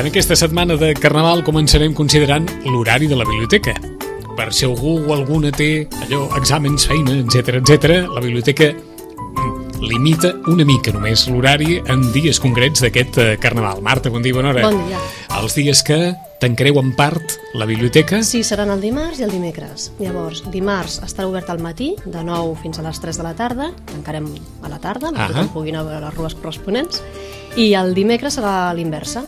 En aquesta setmana de Carnaval començarem considerant l'horari de la biblioteca. Per si algú o alguna té allò, exàmens, feina, etc etc, la biblioteca mm, limita una mica només l'horari en dies concrets d'aquest eh, Carnaval. Marta, bon dia, bona hora. Bon dia. Els dies que tancareu en part la biblioteca, Sí, seran el dimarts i el dimecres. Llavors, dimarts estarà obert al matí, de 9 fins a les 3 de la tarda, tancarem a la tarda, perquè Ahà. tothom pugui anar a veure les rues corresponents, i el dimecres serà l'inversa.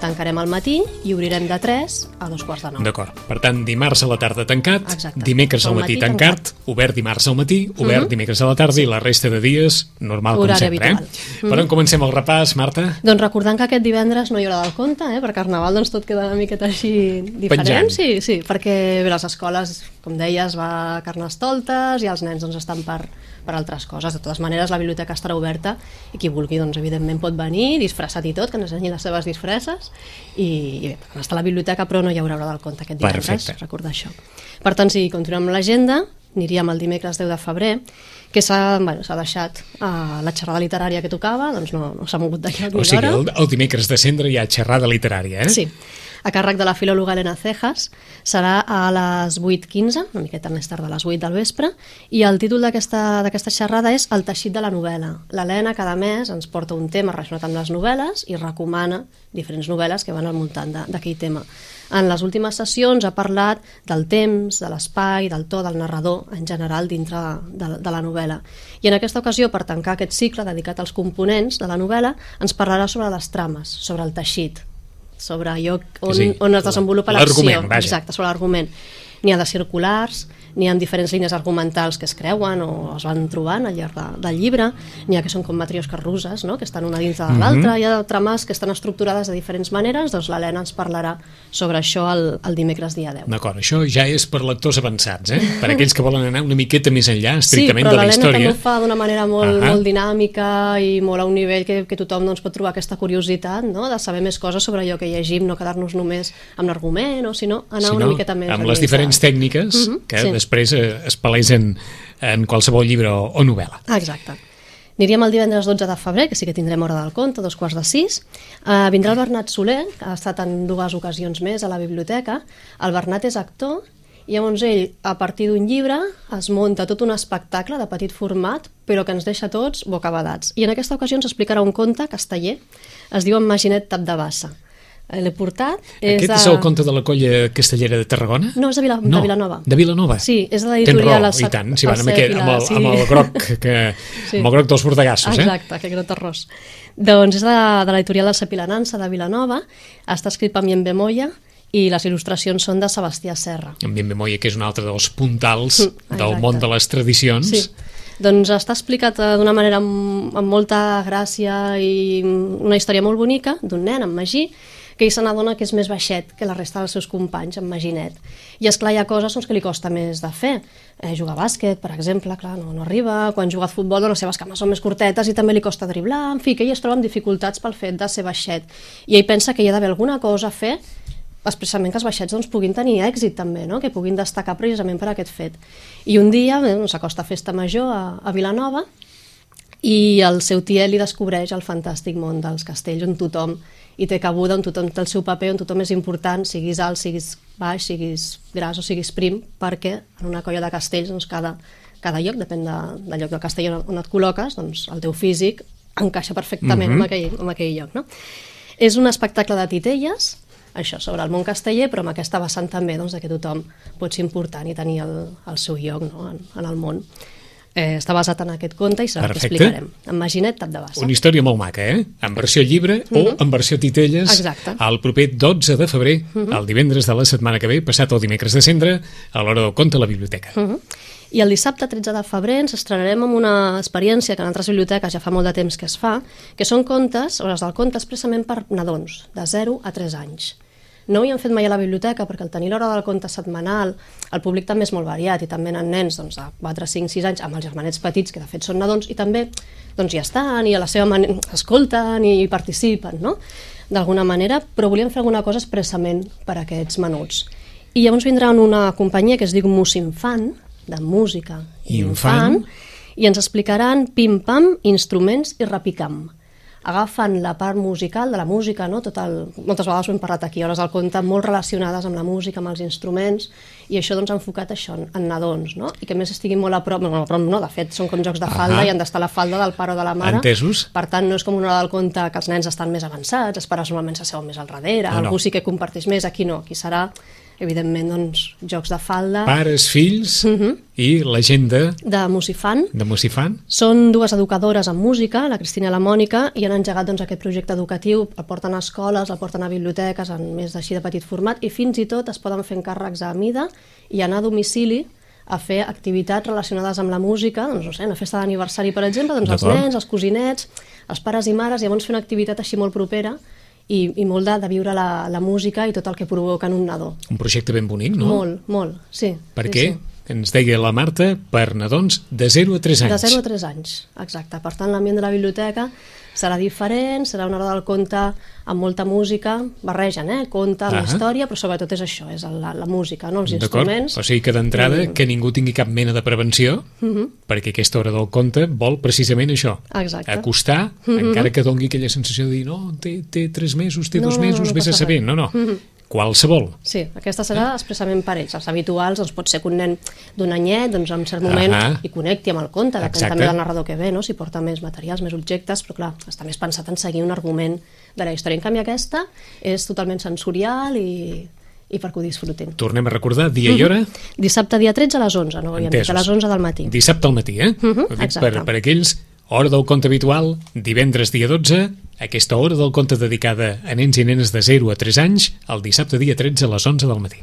Tancarem al matí i obrirem de 3 a dos quarts de 9. D'acord. Per tant, dimarts a la tarda tancat, Exacte. dimecres al matí matí tancat, tancat. obert dimarts al matí, obert dimecres a la tarda i la resta de dies normal com Horari sempre. habitual. Eh? Per on comencem el repàs, Marta? Doncs recordant que aquest divendres no hi haurà del conte, eh? per Carnaval doncs tot queda una miqueta així diferent. Penjant. Sí, sí, perquè bé, les escoles, com deies, va carnestoltes i els nens doncs, estan per, per altres coses. De totes maneres, la biblioteca estarà oberta i qui vulgui, doncs, evidentment, pot venir disfressat i tot, que ens ensenyi les seves disfresses i, i bé, estar a la biblioteca però no hi haurà hora del conte aquest divendres, Perfecte. recordar això. Per tant, si continuem l'agenda, aniríem el dimecres 10 de febrer, que s'ha bueno, deixat uh, la xerrada literària que tocava, doncs no, no s'ha mogut de lloc O ni sigui, d'hora. el, el dimecres de cendre hi ha xerrada literària, eh? Sí, a càrrec de la filòloga Helena Cejas, serà a les 8.15, una miqueta més tard de les 8 del vespre, i el títol d'aquesta xerrada és El teixit de la novel·la. L'Helena cada mes ens porta un tema relacionat amb les novel·les i recomana diferents novel·les que van al voltant d'aquell tema. En les últimes sessions ha parlat del temps, de l'espai, del to del narrador en general dintre de, de la novel·la. I en aquesta ocasió, per tancar aquest cicle dedicat als components de la novel·la, ens parlarà sobre les trames, sobre el teixit, sobre allò on, Sí, on es desenvolupa l'acció. Exacte, sobre l'argument. N'hi ha de circulars, n'hi ha diferents línies argumentals que es creuen o es van trobant al llarg de, del llibre, n'hi ha que són com matriosques russes, no? que estan una dins de Mhm. l'altra, hi ha trames que estan estructurades de diferents maneres, doncs l'Helena ens parlarà sobre això el, el dimecres dia 10. D'acord, això ja és per lectors avançats, eh? Per aquells que volen anar una miqueta més enllà, estrictament sí, però de la l'Helena també història. ho fa d'una manera molt, Ahà. molt dinàmica i molt a un nivell que, que tothom doncs, pot trobar aquesta curiositat no? de saber més coses sobre allò que llegim, no quedar-nos només amb l'argument, o sinó anar Si una no, miqueta més amb les diferents tècniques Mhm, que sí. Després eh, es palesen en qualsevol llibre o, o novel·la. Exacte. Aniríem el divendres 12 de febrer, que sí que tindrem hora del conte, dos quarts de sis. Uh, vindrà el Bernat Soler, que ha estat en dues ocasions més a la biblioteca. El Bernat és actor, i llavors ell, a partir d'un llibre, es munta tot un espectacle de petit format, però que ens deixa tots bocabadats. I en aquesta ocasió ens explicarà un conte casteller, es diu En Maginet Tap de Bassa. Eh, L'he portat. Aquest de... és el conte de la colla castellera de Tarragona? No, és de, Vila, No, de Vilanova. de Vilanova. Sí, és de Tens l'editorial raó, El i tant, si van amb, aquest, amb, el, sí. amb el groc que, Sí. amb el groc dels bordegassos, eh? Exacte, aquest grot arròs. Doncs és de, de l'editorial del Sapilanança de Vilanova, està escrit per Mien Bemoia i les il·lustracions són de Sebastià Serra. En Bien Memoria, que és un altre dels puntals Mm, del exacte. món de les tradicions. Sí. Doncs està explicat eh, d'una manera amb, amb molta gràcia i una història molt bonica d'un nen amb magí que ell se n'adona que és més baixet que la resta dels seus companys amb maginet. I és clar hi ha coses doncs, que li costa més de fer. Eh, jugar a bàsquet, per exemple, clar, no, no arriba. Quan juga a futbol, doncs, les seves cames són més curtetes i també li costa driblar. En fi, que ell es troba amb dificultats pel fet de ser baixet. I ell pensa que hi ha d'haver alguna cosa a fer expressament que els baixets doncs, puguin tenir èxit també, no? que puguin destacar precisament per aquest fet. I un dia doncs, s'acosta a Festa Major a, a Vilanova i el seu tiet li descobreix el fantàstic món dels castells on tothom hi té cabuda, on tothom té el seu paper, on tothom és important, siguis alt, siguis baix, siguis gras o siguis prim, perquè en una colla de castells doncs, cada, cada lloc, depèn de, del lloc del castell on, on et col·loques, doncs el teu físic encaixa perfectament mm -hmm. en, aquell, en aquell lloc. No? És un espectacle de titelles, això, sobre el món casteller, però amb aquesta vessant també doncs, que tothom pot ser important i tenir el, el seu lloc no? en, en el món. Eh, està basat en aquest conte i serà explicarem. En Maginet, Tap de Bassa. Una història molt maca, eh? En versió llibre o en versió titelles. Mhm. Exacte. Mhm. El proper 12 de febrer, el divendres de la setmana que ve, passat el dimecres de cendre, a l'hora del conte a la biblioteca. Uh -huh. I el dissabte 13 de febrer ens estrenarem amb una experiència que en altres biblioteques ja fa molt de temps que es fa, que són contes, hores del conte expressament per nadons, de 0 a 3 anys. No ho havíem fet mai a la biblioteca perquè al tenir l'hora del conte setmanal el públic també és molt variat i també en nens doncs, de 4, 5, 6 anys amb els germanets petits que de fet són nadons i també doncs, hi estan i a la seva manera escolten i participen no? d'alguna manera però volíem fer alguna cosa expressament per a aquests menuts i llavors vindrà una companyia que es diu Musinfant de música Infant. infant i ens explicaran pim-pam, instruments i rapicam agafen la part musical de la música, no? Tot el, moltes vegades ho hem parlat aquí, hores al conte, molt relacionades amb la música, amb els instruments, i això doncs ha enfocat això en, en nadons, no? I que més estiguin molt a prop, no, a prop no, de fet són com jocs de falda Ahà. i han d'estar a la falda del pare o de la mare. Entesos. Per tant, no és com una hora del conte que els nens estan més avançats, els pares normalment s'asseuen més al darrere, No, no. algú sí que comparteix més, aquí no, aquí serà evidentment doncs, jocs de falda. Pares, fills Mhm. i la gent de, de Musifant de Musifant. Són dues educadores en música, la Cristina i la Mònica, i han engegat doncs, aquest projecte educatiu, el porten a escoles, el porten a biblioteques, en més d'així de petit format, i fins i tot es poden fer encàrrecs a mida i anar a domicili a fer activitats relacionades amb la música, doncs, no sé, una festa d'aniversari, per exemple, doncs els nens, els cosinets, els pares i mares, i llavors fer una activitat així molt propera i, i molt de, de viure la, la música i tot el que provoca en un nadó. Un projecte ben bonic, no? Molt, molt, sí. Per sí, què? sí. Ens deia la Marta, per nadons de 0 a 3 anys. De 0 a 3 anys, exacte. Per tant, l'ambient de la biblioteca serà diferent, serà una hora del conte amb molta música, barregen, eh? Conte, amb Ah. història, però sobretot és això, és la, la música, no? els instruments. O sigui que d'entrada que ningú tingui cap mena de prevenció, perquè aquesta hora del conte vol precisament això. Mhm. Exacte. Acostar, encara que dongui aquella sensació de dir no, té, té 3 mesos, té No, 2 no, no, mesos, no vés a saber. res. No, no. Qualsevol. Sí, aquesta serà expressament per ells. Els habituals, doncs pot ser que un nen d'un anyet, doncs en cert moment, Ahà. hi connecti amb el conte, depèn també del narrador que ve, no? si porta més materials, més objectes, però clar, està més pensat en seguir un argument de la història. En canvi aquesta és totalment sensorial i, i perquè ho disfrutin. Tornem a recordar dia i hora. Dissabte dia 13 a les 11, no dit, a Entesos. les 11 del matí. Dissabte al matí, eh? Mhm, Ho dic exacte. per, per aquells, hora del conte habitual, divendres dia 12, aquesta hora del conte dedicada a nens i nenes de 0 a 3 anys, el dissabte dia 13 a les 11 del matí.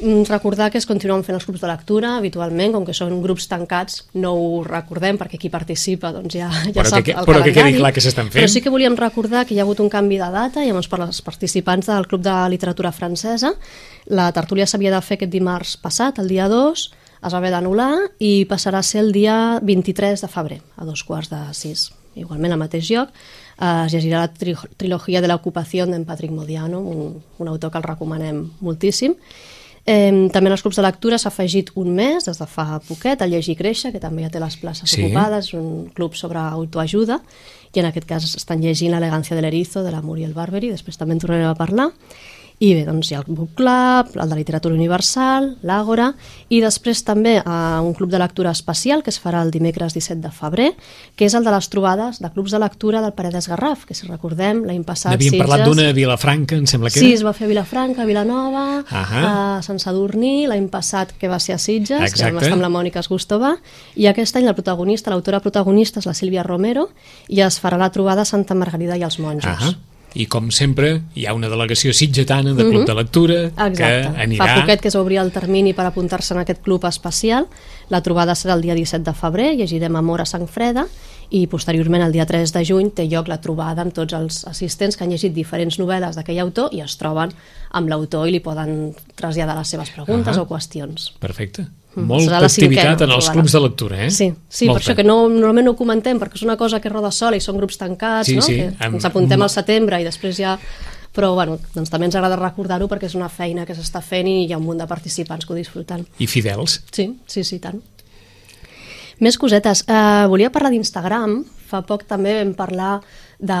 Mm, Recordar que es continuen fent els grups de lectura habitualment, com que són grups tancats, no ho recordem perquè qui participa doncs ja, ja Però sap que- el però que calendari. quedi clar que s'estan fent. Però sí que volíem recordar que hi ha hagut un canvi de data, i llavors per als participants del Club de Literatura Francesa, la tertúlia s'havia de fer aquest dimarts passat, el dia 2, es va haver d'anul·lar i passarà a ser el dia 23 de febrer, a dos quarts de sis. Igualment al mateix lloc eh, es llegirà la tri trilogia de l'ocupació d'en Patrick Modiano, un, un autor que el recomanem moltíssim. Eh, també en els clubs de lectura s'ha afegit un mes, des de fa poquet, el Llegir i Créixer, que també ja té les places Sí. ocupades, un club sobre autoajuda, i en aquest cas estan llegint l'elegància de l'erizo, de la Muriel Barberi, després també en tornarem a parlar. I bé, doncs hi ha el Book Club, el de Literatura Universal, l'Àgora, i després també eh, un club de lectura especial que es farà el dimecres 17 de febrer, que és el de les trobades de clubs de lectura del Paredes Garraf, que si recordem l'any passat N'havíem parlat Sitges- d'una a Vilafranca, em sembla que Sí, era. es va fer a Vilafranca, a Vilanova, Ahà. a Sant Sadurní, l'any passat que va ser a Sitges, que Exacte. vam estar amb la Mònica Esgustova, i aquest any la protagonista, l'autora protagonista és la Sílvia Romero, i es farà la trobada a Santa Margarida i els monjos. Ahà. I com sempre, hi ha una delegació sitgetana de Club de Lectura. Exacte. que anirà... Fa poquet que s'obria el termini per apuntar-se en aquest club especial. La trobada serà el dia 17 de febrer, llegirem Amor a Sang Freda, i posteriorment, el dia 3 de juny, té lloc la trobada amb tots els assistents que han llegit diferents novel·les d'aquell autor i es troben amb l'autor i li poden traslladar les seves preguntes Ahà. o qüestions. Perfecte. Mm, Molta activitat en els clubs de lectura, eh? Sí, sí per això que no, normalment no ho comentem, perquè és una cosa que roda sola i són grups tancats, Sí, no? sí, que amb- ens apuntem al setembre i després ja... Però bueno, doncs també ens agrada recordar-ho perquè és una feina que s'està fent i hi ha un munt de participants que ho disfruten. I fidels. Sí, sí, sí, tant. Més cosetes. Uh, volia parlar d'Instagram. Fa poc també vam parlar de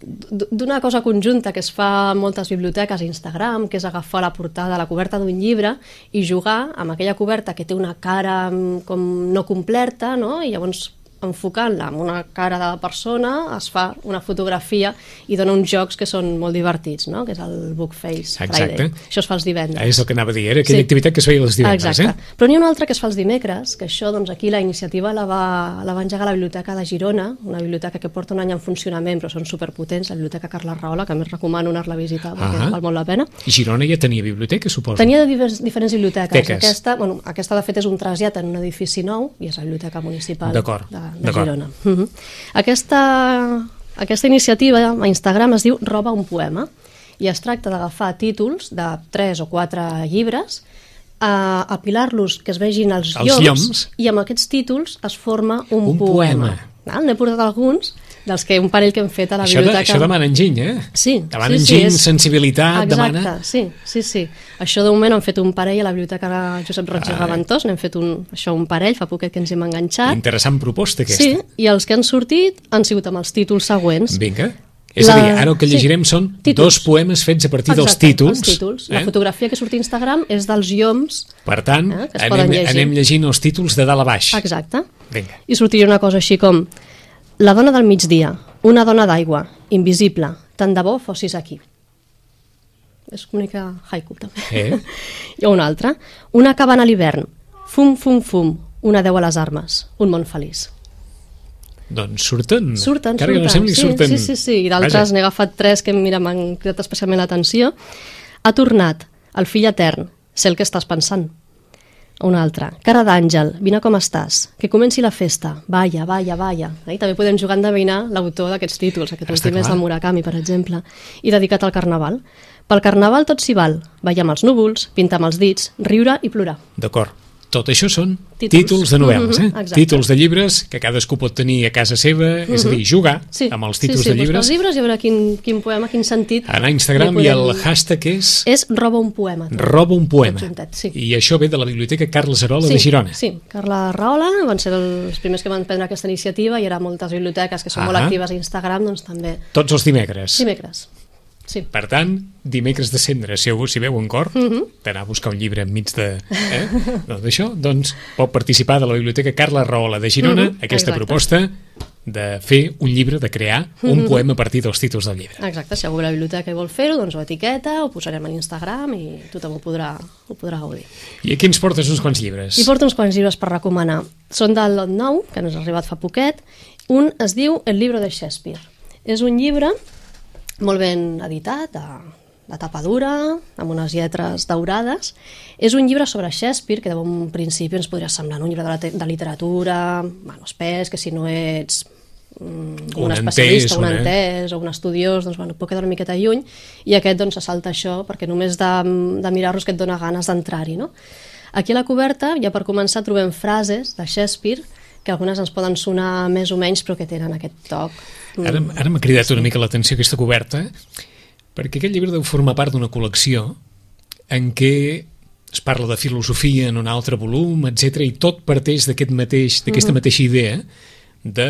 d'una cosa conjunta que es fa en moltes biblioteques a Instagram, que és agafar la portada, la coberta d'un llibre i jugar amb aquella coberta que té una cara mm, com no completa, no? i llavors enfocant-la amb una cara de la persona, es fa una fotografia i dona uns jocs que són molt divertits, no? que és el Book Face Exacte. Friday. Això es fa els divendres. Ah, és el que anava a dir, era aquella Sí. activitat que es feia els divendres, Exacte. eh? Però n'hi ha una altra que es fa els dimecres, que això, doncs aquí la iniciativa la va, la va engegar la Biblioteca de Girona, una biblioteca que porta un any en funcionament, però són superpotents, la Biblioteca Carla Rahola, que a més recomano anar-la a visitar perquè Ah. val molt la pena. I Girona ja tenia biblioteca, suposo. Tenia divers, diferents biblioteques. Teques. Aquesta, bueno, aquesta, de fet, és un trasllat en un edifici nou i és la Biblioteca Municipal D'acord, de, de. Girona. Uh -huh. aquesta, aquesta iniciativa a Instagram es diu Roba un poema i es tracta d'agafar títols de 3 o 4 llibres a apilar-los que es vegin els, Els lloms, lloms. i amb aquests títols es forma un, Un poema. Val? N'he portat alguns dels que un parell que hem fet a la Això, de, biblioteca. això demana enginy, eh? Sí, Demana sí, sí, enginy, és- sensibilitat, Exacte, demana... sí, sí, sí. Això de moment hem fet un parell a la biblioteca Josep Roig i Ah. Reventós, n'hem fet un, això un parell, fa poquet que ens hem enganxat. Interessant proposta, aquesta. Sí, i els que han sortit han sigut amb els títols següents. Vinga. És La- a dir, ara el que sí. llegirem són Títols. dos poemes fets a partir dels Exacte, títols. Els títols. Eh? La fotografia que surt a Instagram és dels lloms. Per tant, Eh, que es anem, poden llegir. anem llegint els títols de dalt a baix. Exacte. Vinga. I sortiria una cosa així com La dona del migdia, una dona d'aigua, invisible, tant de bo fossis aquí. És una mica haiku, també. Eh? I una altra. Una cabana a l'hivern, fum, fum, fum, una deu a les armes, un món feliç. Doncs surten. Surten, Encara surten. que no sembli, sí, surten. Sí, sí, sí. I d'altres n'he agafat tres que mira, m'han cridat especialment l'atenció. Ha tornat, el fill etern, sé el que estàs pensant. Una altra. Cara d'àngel, vine com estàs. Que comenci la festa. Vaya, vaya, vaya. I també podem jugar a endevinar l'autor d'aquests títols. Aquest Està últim és clar. de Murakami, per exemple. I dedicat al carnaval. Pel carnaval tot s'hi val. Ballar amb els núvols, pintar amb els dits, riure i plorar. D'acord. Tot això són títols, Títols. de novel·les, eh? Mhm, exacte. Títols de llibres que cadascú pot tenir a casa seva, és a dir, jugar amb els títols sí, sí, de llibres. buscar els llibres i a veure quin, quin poema, quin sentit... Anar a Instagram li i el podem- hashtag és És roba un poema. tot. roba un poema. Juntet, sí. I això ve de la Biblioteca Carles Arola sí, de Girona. Sí, Carla Rahola van ser els primers que van prendre aquesta iniciativa i ara moltes biblioteques que són molt Ahà. actives a Instagram doncs també Tots els dimecres. dimecres. Sí. Per tant, dimecres de cendre, si algú s'hi veu en cor, Mhm. d'anar a buscar un llibre enmig de... Eh? doncs d'això, doncs, pot participar de la Biblioteca Carla Rahola de Girona, Mhm, aquesta exacte. proposta de fer un llibre, de crear un Mhm. poema a partir dels títols del llibre. Exacte, si algú a la biblioteca vol fer-ho, doncs ho etiqueta, ho posarem a l'Instagram i tothom ho podrà, ho podrà gaudir. I aquí ens portes uns quants llibres. I porto uns quants llibres per recomanar. Són del lot nou, que ens ha arribat fa poquet. Un es diu El libro de Shakespeare. És un llibre molt ben editat, de, de tapa dura, amb unes lletres daurades. És un llibre sobre Shakespeare, que d'un principi ens podria semblar un llibre de, la de literatura, bueno, espès, que si no ets mm, un, Un especialista, entès, un entès o un estudiós, doncs bueno, pot quedar una miqueta lluny i aquest doncs se salta això perquè només de, de mirar-los que et dona ganes d'entrar-hi, no? Aquí a la coberta, ja per començar, trobem frases de Shakespeare que algunes ens poden sonar més o menys però que tenen aquest toc. Ara, ara m'ha cridat una mica l'atenció aquesta coberta, perquè aquest llibre deu formar part d'una col·lecció en què es parla de filosofia en un altre volum, etc i tot parteix d'aquest mateix d'aquesta mateixa idea de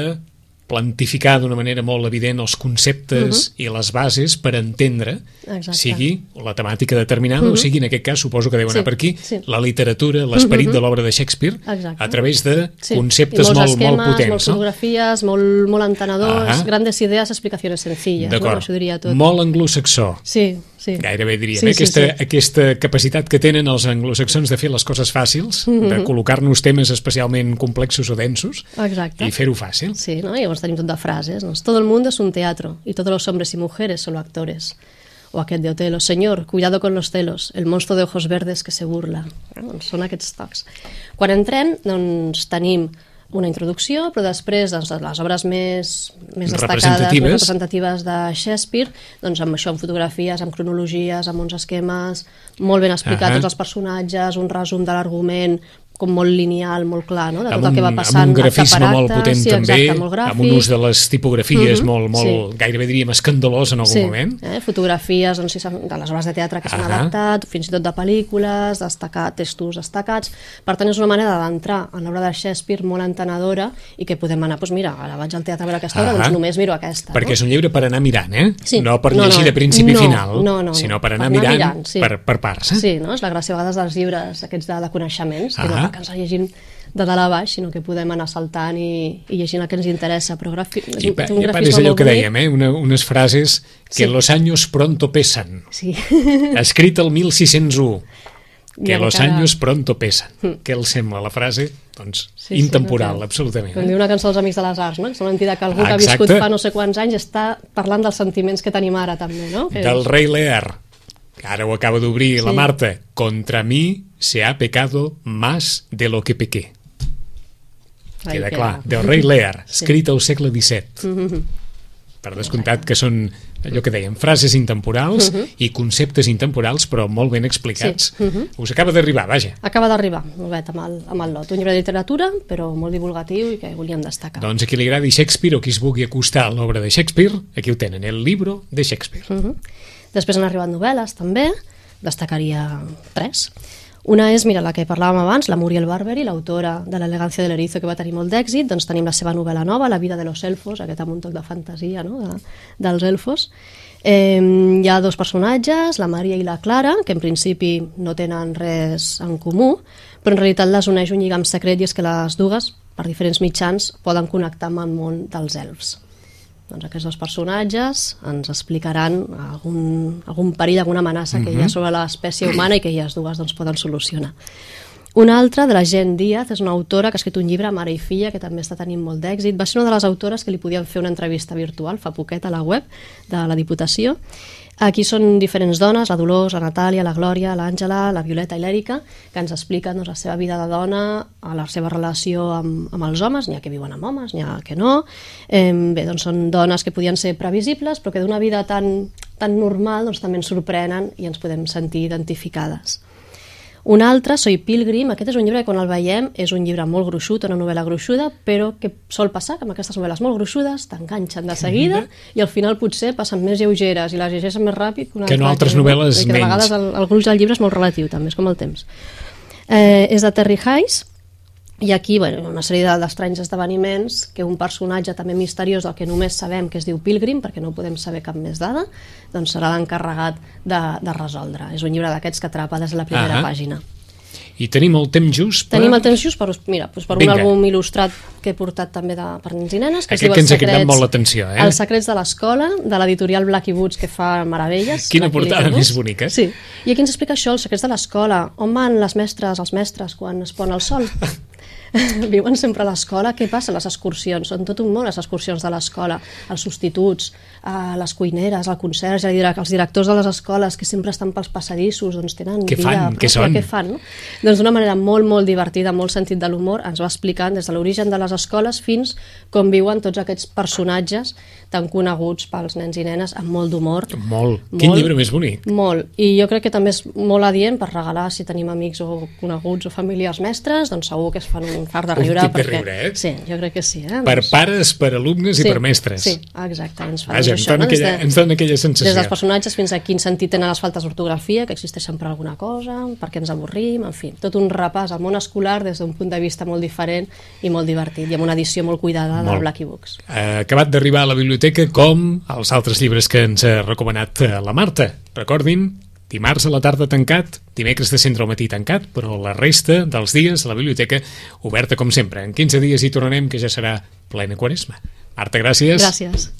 plantificar d'una manera molt evident els conceptes i les bases per entendre Exacte. sigui la temàtica determinada o sigui, en aquest cas, suposo que deu anar Sí, per aquí, sí. la literatura, l'esperit de l'obra de Shakespeare Exacte. a través de Sí. conceptes molt, esquemes, molt potents. moltes no? fotografies, molt, molt entenedors, Ahà. grandes idees, explicacions sencilles. No? D'acord. Això diria tot. Molt anglosaxó. Sí, sí. Gairebé diríem, Sí, eh? sí, aquesta, sí. aquesta capacitat que tenen els anglosaxons de fer les coses fàcils, Mhm. de col·locar-nos temes especialment complexos o densos Exacte. i fer-ho fàcil. Sí, ¿no? Llavors tenim tot de frases. ¿no? Todo el mundo es un teatro y todos los hombres y mujeres solo actores. O aquest de Otelo, Señor, cuidado con los celos, el monstruo de ojos verdes que se burla. Eh? Doncs són aquests tocs. Quan entrem, doncs, tenim una introducció, però després doncs, les obres més, més destacades, Representatives. més representatives de Shakespeare, doncs amb això, amb fotografies, amb cronologies, amb uns esquemes, molt ben explicats Ahà. tots els personatges, un resum de l'argument, com molt lineal, molt clar, no? de tot amb el que va un, passant. amb un acte grafisme molt potent sí, també, exacte, molt gràfic. amb un ús de les tipografies Mhm, molt, molt sí. gairebé diríem escandalós en algun sí, moment. Eh? Fotografies doncs, de les obres de teatre que s'han Ahà. adaptat, fins i tot de pel·lícules, destacar textos destacats. Per tant, és una manera d'entrar en l'obra de Shakespeare molt entenedora i que podem anar, doncs mira, ara vaig al teatre a veure aquesta obra, Ahà. doncs només miro aquesta. Perquè no? és un llibre per anar mirant, eh? Sí. No per No, llegir no, de principi no, final, no, no, sinó per anar Per anar mirant, mirant, sí. per, per parts. Eh? Sí, no? és la gràcia a vegades dels llibres aquests de, de coneixements, que, no, Ahà. que ens llegim de dalt a baix, sinó que podem anar saltant i, i llegint el que ens interessa. Però grafi... I, pa, i a part és allò que dèiem, eh? Una, unes frases que sí. los años pronto pesan. Sí. Escrit el 1601 que Ja los años pronto pesan. Què els sembla la frase? Doncs Sí, sí, intemporal, no. absolutament. Com eh? diu una cançó dels Amics de les Arts, no? que sembla que algú que ha viscut fa no sé quants anys està parlant dels sentiments que tenim ara també, no? Que Del rei Lear. Ara ho acaba d'obrir la Sí. Marta. Contra mi se ha pecado más de lo que pequé. Ai, Queda que- clar. Del rei Lear, Sí. escrit al segle XVII. Per descomptat que són allò que dèiem, frases intemporals i conceptes intemporals, però molt ben explicats. Sí. Us acaba d'arribar, vaja. Acaba d'arribar, novet, amb el, amb el lot. Un llibre de literatura, però molt divulgatiu i que volíem destacar. Doncs a qui li agradi Shakespeare o qui es vulgui acostar a l'obra de Shakespeare, aquí ho tenen, el libro de Shakespeare. Mhm. Després han arribat novel·les, també. Destacaria tres. Una és, mira, la que parlàvem abans, la Muriel Barberi, l'autora de l'elegància de l'erizo, que va tenir molt d'èxit. Doncs tenim la seva novel·la nova, La vida de los elfos, aquest amb un toc de fantasia, no?, de, dels elfos. Eh, hi ha dos personatges, la Maria i la Clara, que en principi no tenen res en comú, però en realitat les uneix un lligam secret i és que les dues, per diferents mitjans, poden connectar amb el món dels elfs. Doncs aquests dos personatges ens explicaran algun, algun perill, alguna amenaça que hi ha sobre l'espècie humana i que elles dues doncs, poden solucionar. Una altra, de la Gent Díaz, és una autora que ha escrit un llibre, Mare i filla, que també està tenint molt d'èxit. Va ser una de les autores que li podien fer una entrevista virtual fa poquet a la web de la Diputació. Aquí són diferents dones, la Dolors, la Natàlia, la Glòria, l'Àngela, la Violeta i l'Èrica, que ens expliquen doncs, la seva vida de dona, la seva relació amb, amb els homes, n'hi ha que viuen amb homes, n'hi ha que no. Eh, bé, doncs són dones que podien ser previsibles, però que d'una vida tan, tan normal doncs, també ens sorprenen i ens podem sentir identificades. Un altre, Soy Pilgrim, aquest és un llibre que quan el veiem és un llibre molt gruixut, una novel·la gruixuda, però que sol passar que amb aquestes novel·les molt gruixudes t'enganxen de seguida i al final potser passen més lleugeres i les llegeixen més ràpid que, una Que no altres que- novel·les i que de menys. vegades el, el gruix del llibre és molt relatiu, també, és com el temps. Eh, és de Terry Hayes, i aquí, bueno, una sèrie de- d'estranys esdeveniments que un personatge també misteriós del que només sabem que es diu Pilgrim, perquè no podem saber cap més dada, doncs serà l'encarregat de, de resoldre. És un llibre d'aquests que atrapa des de la primera Ahà. pàgina. I tenim el temps just per... Tenim el temps just per, mira, doncs per un Vinga. àlbum il·lustrat que he portat també de, per nens i nenes, que es Aquest que ens ha cridat molt l'atenció, eh? Els secrets de l'escola, de l'editorial Blacky Woods, que fa meravelles. Quina portada més bonica. Sí. I aquí ens explica això, els secrets de l'escola. On van les mestres, els mestres, quan es pon el sol? Viuen sempre a l'escola. Què passa a les excursions? Són tot un món, les excursions de l'escola. Els substituts, eh, les cuineres, el conserge, el direc- els directors de les escoles que sempre estan pels passadissos, doncs tenen Què vida fan? Què pròpia, són? Què fan, no? Doncs d'una manera molt, molt divertida, molt sentit de l'humor, ens va explicant des de l'origen de les escoles fins com viuen tots aquests personatges tan coneguts pels nens i nenes amb molt d'humor. Molt. Quin llibre més bonic. Molt. I jo crec que també és molt adient per regalar si tenim amics o coneguts o familiars mestres, doncs segur que es fan un fart de Un riure. de perquè... riure, eh? Sí, jo crec que sí. Eh? Per Doncs- pares, per alumnes i sí, per mestres. Sí, exacte. Ens fa Vaja, doncs, ens aquella- ens dona aquella sensació. Des dels personatges fins a quin sentit tenen les faltes d'ortografia, que existeixen per alguna cosa, per què ens avorrim, en fi, tot un repàs al món escolar des d'un punt de vista molt diferent i molt divertit, i amb una edició molt cuidada Molt. del Blacky Books. Eh, acabat d'arribar a la biblioteca com els altres llibres que ens ha recomanat eh, la Marta. Recordin, dimarts a la tarda tancat, dimecres de centre al matí tancat, però la resta dels dies a la biblioteca oberta com sempre. En 15 dies hi tornarem, que ja serà plena quaresma. Marta, gràcies. Gràcies.